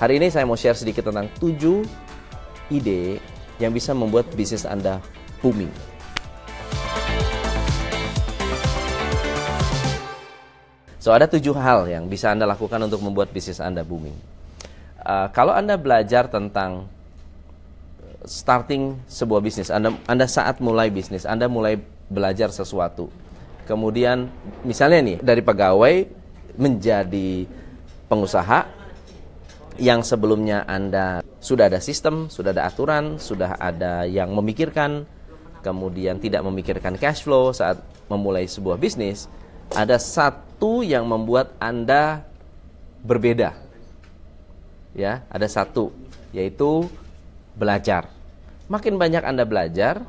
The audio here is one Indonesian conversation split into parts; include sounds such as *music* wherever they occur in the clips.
Hari ini saya mau share sedikit tentang 7 ide yang bisa membuat bisnis Anda booming. So, ada tujuh hal yang bisa Anda lakukan untuk membuat bisnis Anda booming. Uh, kalau Anda belajar tentang starting sebuah bisnis, Anda, Anda saat mulai bisnis, Anda mulai belajar sesuatu. Kemudian, misalnya nih, dari pegawai menjadi pengusaha, yang sebelumnya Anda sudah ada sistem, sudah ada aturan, sudah ada yang memikirkan, kemudian tidak memikirkan cash flow saat memulai sebuah bisnis, ada satu yang membuat Anda berbeda. Ya, ada satu yaitu belajar. Makin banyak Anda belajar,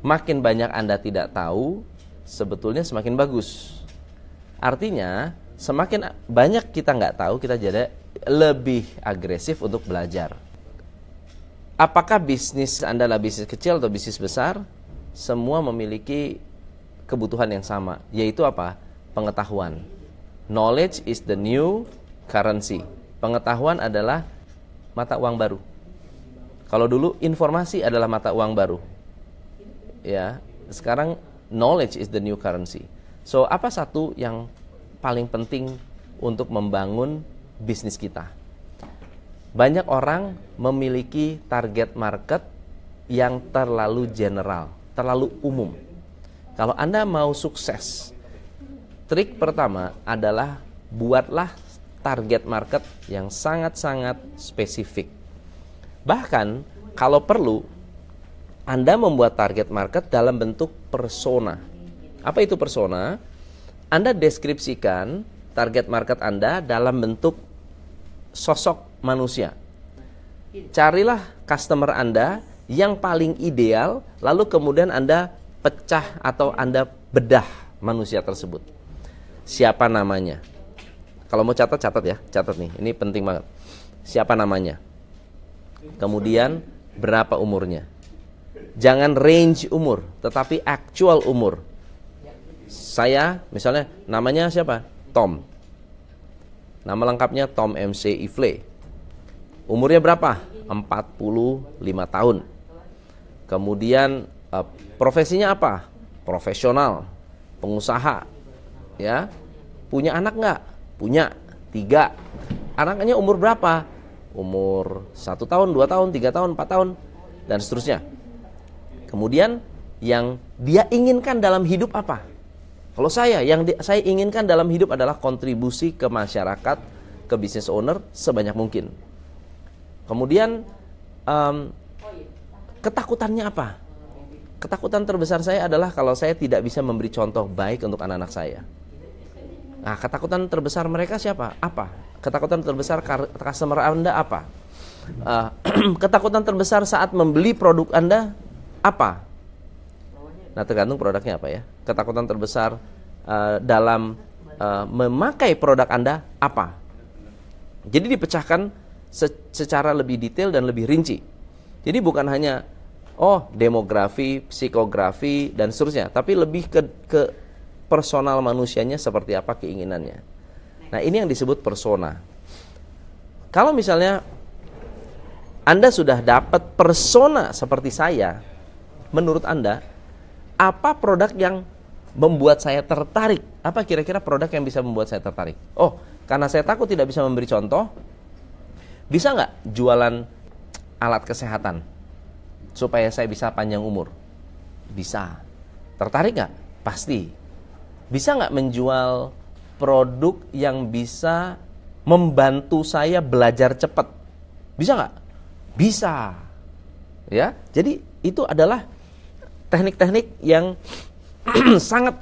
makin banyak Anda tidak tahu, sebetulnya semakin bagus. Artinya, semakin banyak kita nggak tahu, kita jadi lebih agresif untuk belajar. Apakah bisnis Anda adalah bisnis kecil atau bisnis besar? Semua memiliki kebutuhan yang sama, yaitu apa? Pengetahuan. Knowledge is the new currency. Pengetahuan adalah mata uang baru. Kalau dulu informasi adalah mata uang baru. Ya, sekarang knowledge is the new currency. So, apa satu yang paling penting untuk membangun bisnis kita. Banyak orang memiliki target market yang terlalu general, terlalu umum. Kalau Anda mau sukses, trik pertama adalah buatlah target market yang sangat-sangat spesifik. Bahkan kalau perlu, Anda membuat target market dalam bentuk persona. Apa itu persona? Anda deskripsikan target market Anda dalam bentuk sosok manusia. Carilah customer Anda yang paling ideal, lalu kemudian Anda pecah atau Anda bedah manusia tersebut. Siapa namanya? Kalau mau catat, catat ya, catat nih. Ini penting banget. Siapa namanya? Kemudian berapa umurnya? Jangan range umur, tetapi actual umur. Saya misalnya namanya siapa? Tom. Nama lengkapnya Tom MC Ifle. Umurnya berapa? 45 tahun. Kemudian uh, profesinya apa? Profesional, pengusaha, ya. Punya anak nggak? Punya tiga. Anaknya umur berapa? Umur satu tahun, dua tahun, tiga tahun, empat tahun, dan seterusnya. Kemudian yang dia inginkan dalam hidup apa? Kalau saya, yang di, saya inginkan dalam hidup adalah kontribusi ke masyarakat, ke business owner sebanyak mungkin. Kemudian um, ketakutannya apa? Ketakutan terbesar saya adalah kalau saya tidak bisa memberi contoh baik untuk anak-anak saya. Nah, ketakutan terbesar mereka siapa? Apa? Ketakutan terbesar customer Anda apa? Uh, *clears throat* ketakutan terbesar saat membeli produk Anda apa? Nah, tergantung produknya apa ya. Ketakutan terbesar uh, dalam uh, memakai produk Anda apa? Jadi dipecahkan se secara lebih detail dan lebih rinci. Jadi bukan hanya oh demografi, psikografi dan seterusnya, tapi lebih ke ke personal manusianya seperti apa keinginannya. Nah, ini yang disebut persona. Kalau misalnya Anda sudah dapat persona seperti saya, menurut Anda apa produk yang membuat saya tertarik? Apa kira-kira produk yang bisa membuat saya tertarik? Oh, karena saya takut tidak bisa memberi contoh, bisa nggak jualan alat kesehatan supaya saya bisa panjang umur? Bisa. Tertarik nggak? Pasti. Bisa nggak menjual produk yang bisa membantu saya belajar cepat? Bisa nggak? Bisa. Ya, jadi itu adalah teknik-teknik yang *clears throat* sangat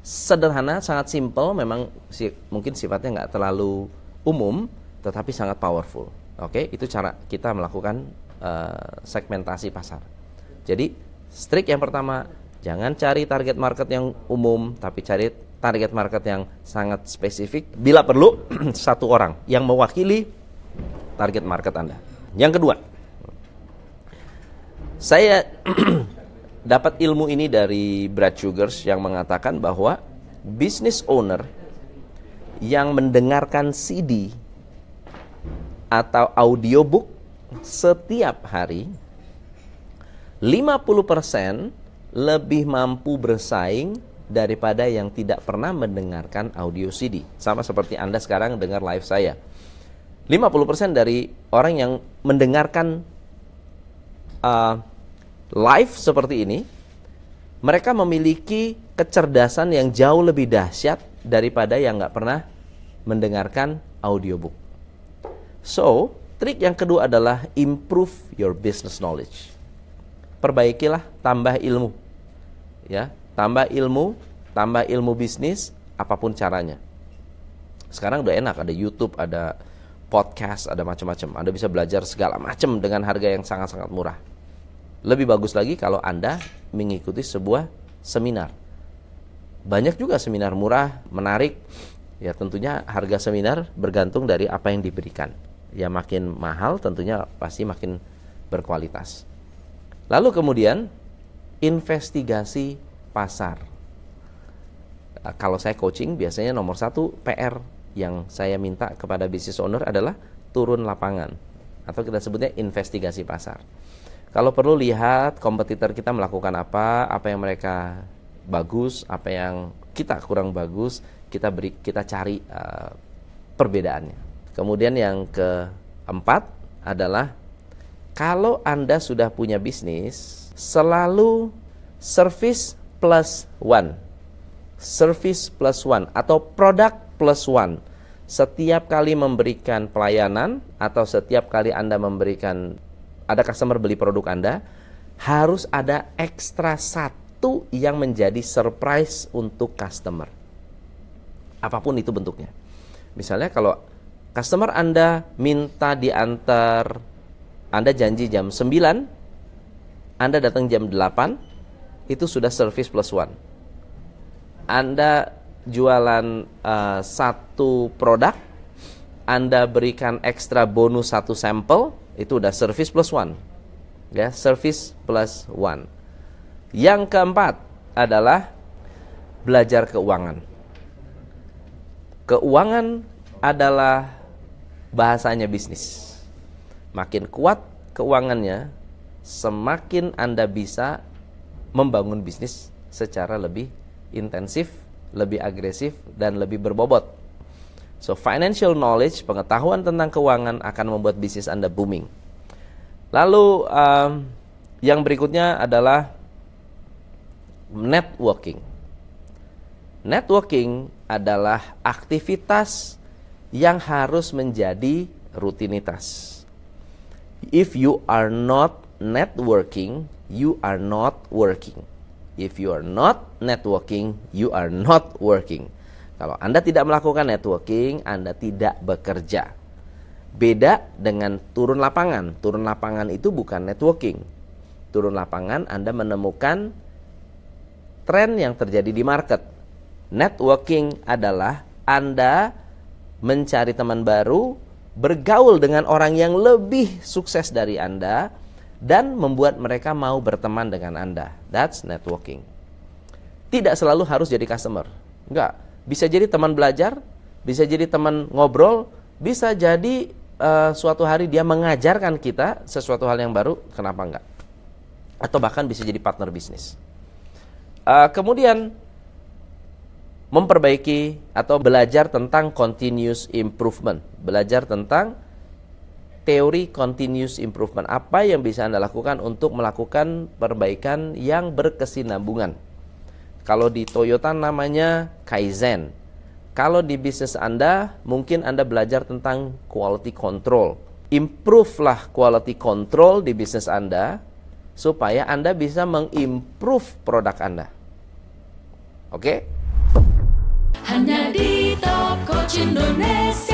sederhana, sangat simple, memang si, mungkin sifatnya nggak terlalu umum, tetapi sangat powerful. Oke, itu cara kita melakukan uh, segmentasi pasar. Jadi, strik yang pertama, jangan cari target market yang umum, tapi cari target market yang sangat spesifik. Bila perlu, *clears throat* satu orang yang mewakili target market Anda. Yang kedua, saya *clears throat* dapat ilmu ini dari Brad Sugars yang mengatakan bahwa business owner yang mendengarkan CD atau audiobook setiap hari, 50% lebih mampu bersaing daripada yang tidak pernah mendengarkan audio CD. Sama seperti Anda sekarang dengar live saya. 50% dari orang yang mendengarkan uh, live seperti ini, mereka memiliki kecerdasan yang jauh lebih dahsyat daripada yang nggak pernah mendengarkan audiobook. So, trik yang kedua adalah improve your business knowledge. Perbaikilah, tambah ilmu. Ya, tambah ilmu, tambah ilmu bisnis, apa pun caranya. Sekarang udah enak, ada YouTube, ada podcast, ada macam-macam. Anda bisa belajar segala macam dengan harga yang sangat-sangat murah. Lebih bagus lagi kalau Anda mengikuti sebuah seminar. Banyak juga seminar murah, menarik. Ya tentunya harga seminar bergantung dari apa yang diberikan. Ya makin mahal tentunya pasti makin berkualitas. Lalu kemudian investigasi pasar. Kalau saya coaching biasanya nomor satu PR yang saya minta kepada business owner adalah turun lapangan atau kita sebutnya investigasi pasar. Kalau perlu lihat kompetitor kita melakukan apa, apa yang mereka bagus, apa yang kita kurang bagus, kita beri kita cari uh, perbedaannya. Kemudian yang keempat adalah kalau Anda sudah punya bisnis, selalu service plus one. Service plus one atau produk plus one. Setiap kali memberikan pelayanan atau setiap kali Anda memberikan ada customer beli produk Anda, harus ada ekstra satu yang menjadi surprise untuk customer. Apa pun itu bentuknya. Misalnya kalau customer Anda minta diantar Anda janji jam 9, Anda datang jam 8, itu sudah service plus one. Anda jualan uh, satu produk, Anda berikan ekstra bonus satu sampel, itu udah service plus one. Ya, service plus one. Yang keempat adalah belajar keuangan. Keuangan adalah bahasanya bisnis. Makin kuat keuangannya, semakin Anda bisa membangun bisnis secara lebih intensif lebih agresif dan lebih berbobot. So financial knowledge, pengetahuan tentang keuangan akan membuat bisnis Anda booming. Lalu um, yang berikutnya adalah networking. Networking adalah aktivitas yang harus menjadi rutinitas. If you are not networking, you are not working. If you are not networking, you are not working. Kalau Anda tidak melakukan networking, Anda tidak bekerja. Beda dengan turun lapangan. Turun lapangan itu bukan networking. Turun lapangan Anda menemukan tren yang terjadi di market. Networking adalah Anda mencari teman baru, bergaul dengan orang yang lebih sukses dari Anda, dan membuat mereka mau berteman dengan Anda. That's networking. Tidak selalu harus jadi customer. Enggak, bisa jadi teman belajar, bisa jadi teman ngobrol, bisa jadi uh, suatu hari dia mengajarkan kita sesuatu hal yang baru, kenapa enggak? Atau bahkan bisa jadi partner bisnis. Uh, kemudian memperbaiki atau belajar tentang continuous improvement, belajar tentang teori continuous improvement. Apa yang bisa Anda lakukan untuk melakukan perbaikan yang berkesinambungan? Kalau di Toyota namanya Kaizen. Kalau di bisnis Anda, mungkin Anda belajar tentang quality control. Improve lah quality control di bisnis Anda supaya Anda bisa mengimprove produk Anda. Oke? Okay? Hanya di Top Coach Indonesia.